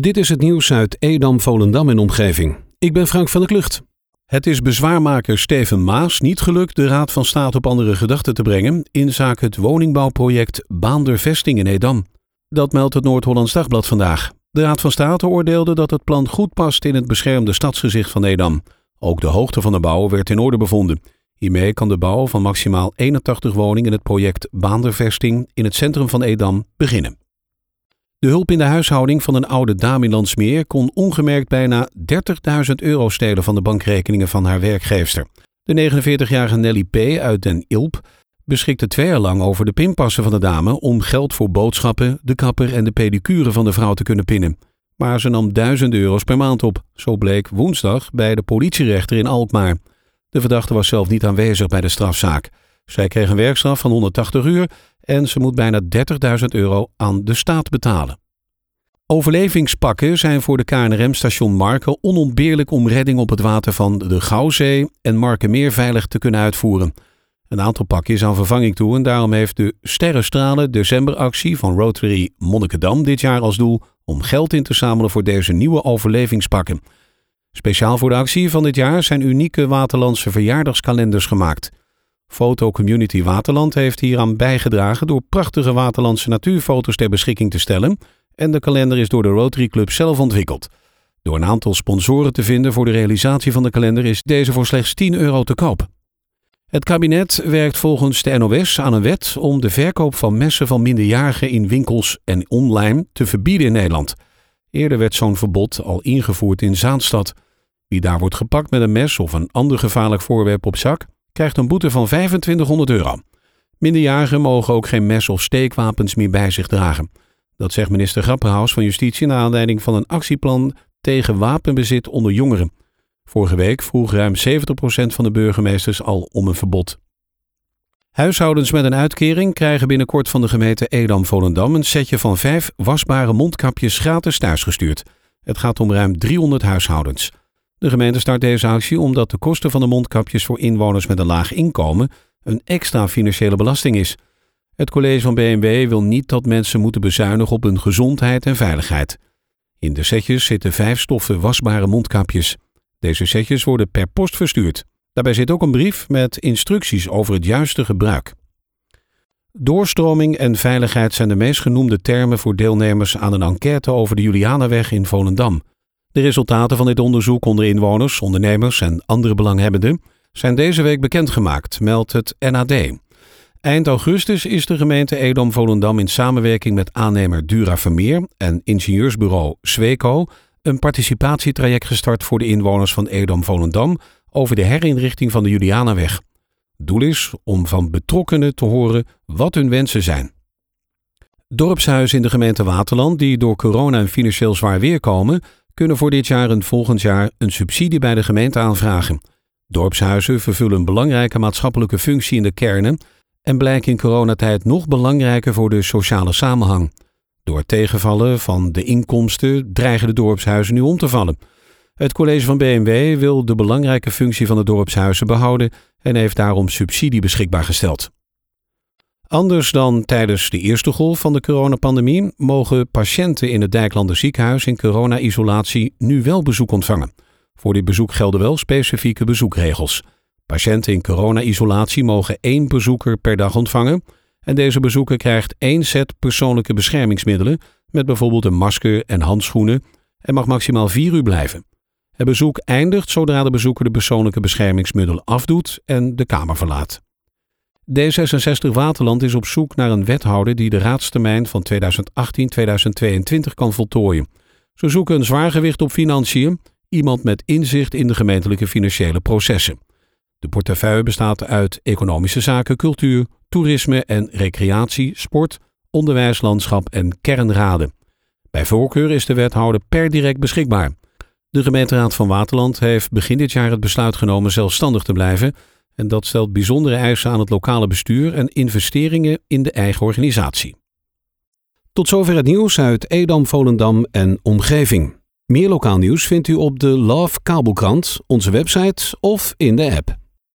Dit is het nieuws uit Edam, Volendam en omgeving. Ik ben Frank van der Klucht. Het is bezwaarmaker Steven Maas niet gelukt de Raad van State op andere gedachten te brengen in zaak het woningbouwproject Baander Vesting in Edam. Dat meldt het Noord-Hollands Dagblad vandaag. De Raad van State oordeelde dat het plan goed past in het beschermde stadsgezicht van Edam. Ook de hoogte van de bouw werd in orde bevonden. Hiermee kan de bouw van maximaal 81 woningen in het project Baandervesting in het centrum van Edam beginnen. De hulp in de huishouding van een oude dame in Landsmeer kon ongemerkt bijna 30.000 euro stelen van de bankrekeningen van haar werkgeefster. De 49-jarige Nelly P. uit Den Ilp beschikte twee jaar lang over de pinpassen van de dame om geld voor boodschappen, de kapper en de pedicure van de vrouw te kunnen pinnen. Maar ze nam duizenden euro's per maand op, zo bleek woensdag bij de politierechter in Alkmaar. De verdachte was zelf niet aanwezig bij de strafzaak. Zij kreeg een werkstraf van 180 uur en ze moet bijna 30.000 euro aan de staat betalen. Overlevingspakken zijn voor de KNRM-station Marken onontbeerlijk om redding op het water van de Gouwzee en Markenmeer veilig te kunnen uitvoeren. Een aantal pakken is aan vervanging toe en daarom heeft de Sterrenstralen decemberactie van Rotary Monnikendam dit jaar als doel om geld in te zamelen voor deze nieuwe overlevingspakken. Speciaal voor de actie van dit jaar zijn unieke Waterlandse verjaardagskalenders gemaakt. Foto Community Waterland heeft hieraan bijgedragen door prachtige Waterlandse natuurfoto's ter beschikking te stellen en de kalender is door de Rotary Club zelf ontwikkeld. Door een aantal sponsoren te vinden voor de realisatie van de kalender is deze voor slechts 10 euro te koop. Het kabinet werkt volgens de NOS aan een wet om de verkoop van messen van minderjarigen in winkels en online te verbieden in Nederland. Eerder werd zo'n verbod al ingevoerd in Zaanstad. Wie daar wordt gepakt met een mes of een ander gevaarlijk voorwerp op zak, krijgt een boete van 2500 euro. Minderjarigen mogen ook geen mes of steekwapens meer bij zich dragen. Dat zegt minister Grapperhaus van Justitie naar aanleiding van een actieplan tegen wapenbezit onder jongeren. Vorige week vroeg ruim 70% van de burgemeesters al om een verbod. Huishoudens met een uitkering krijgen binnenkort van de gemeente Edam-Volendam een setje van vijf wasbare mondkapjes gratis thuisgestuurd. Het gaat om ruim 300 huishoudens. De gemeente start deze actie omdat de kosten van de mondkapjes voor inwoners met een laag inkomen een extra financiële belasting is. Het college van BMW wil niet dat mensen moeten bezuinigen op hun gezondheid en veiligheid. In de setjes zitten vijf stoffen wasbare mondkapjes. Deze setjes worden per post verstuurd. Daarbij zit ook een brief met instructies over het juiste gebruik. Doorstroming en veiligheid zijn de meest genoemde termen voor deelnemers aan een enquête over de Julianaweg in Volendam. De resultaten van dit onderzoek onder inwoners, ondernemers en andere belanghebbenden zijn deze week bekendgemaakt, meldt het NAD. Eind augustus is de gemeente Edam-Volendam in samenwerking met aannemer Dura Vermeer en ingenieursbureau Sweco een participatietraject gestart voor de inwoners van Edam-Volendam over de herinrichting van de Julianaweg. Doel is om van betrokkenen te horen wat hun wensen zijn. Dorpshuizen in de gemeente Waterland die door corona en financieel zwaar weer komen, kunnen voor dit jaar en volgend jaar een subsidie bij de gemeente aanvragen. Dorpshuizen vervullen een belangrijke maatschappelijke functie in de kernen en blijken in coronatijd nog belangrijker voor de sociale samenhang. Door tegenvallen van de inkomsten dreigen de dorpshuizen nu om te vallen. Het college van BMW wil de belangrijke functie van de dorpshuizen behouden en heeft daarom subsidie beschikbaar gesteld. Anders dan tijdens de eerste golf van de coronapandemie mogen patiënten in het Dijklander ziekenhuis in corona-isolatie nu wel bezoek ontvangen. Voor dit bezoek gelden wel specifieke bezoekregels. Patiënten in corona-isolatie mogen één bezoeker per dag ontvangen en deze bezoeker krijgt één set persoonlijke beschermingsmiddelen met bijvoorbeeld een masker en handschoenen en mag maximaal vier uur blijven. Het bezoek eindigt zodra de bezoeker de persoonlijke beschermingsmiddelen afdoet en de kamer verlaat. D66 Waterland is op zoek naar een wethouder die de raadstermijn van 2018-2022 kan voltooien. Ze zoeken een zwaargewicht op financiën, iemand met inzicht in de gemeentelijke financiële processen. De portefeuille bestaat uit economische zaken, cultuur, toerisme en recreatie, sport, onderwijs, landschap en kernraden. Bij voorkeur is de wethouder per direct beschikbaar. De gemeenteraad van Waterland heeft begin dit jaar het besluit genomen zelfstandig te blijven en dat stelt bijzondere eisen aan het lokale bestuur en investeringen in de eigen organisatie. Tot zover het nieuws uit Edam, Volendam en omgeving. Meer lokaal nieuws vindt u op de Love Kabelkrant, onze website of in de app.